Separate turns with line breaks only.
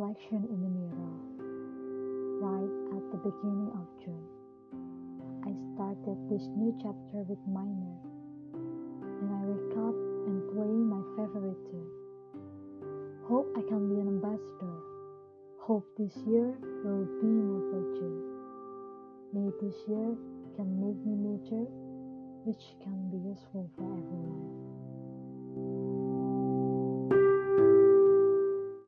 reflection in the mirror right at the beginning of June. I started this new chapter with minor, and I wake up and play my favorite tune. Hope I can be an ambassador. Hope this year will be more fortune. May this year can make me mature, which can be useful for.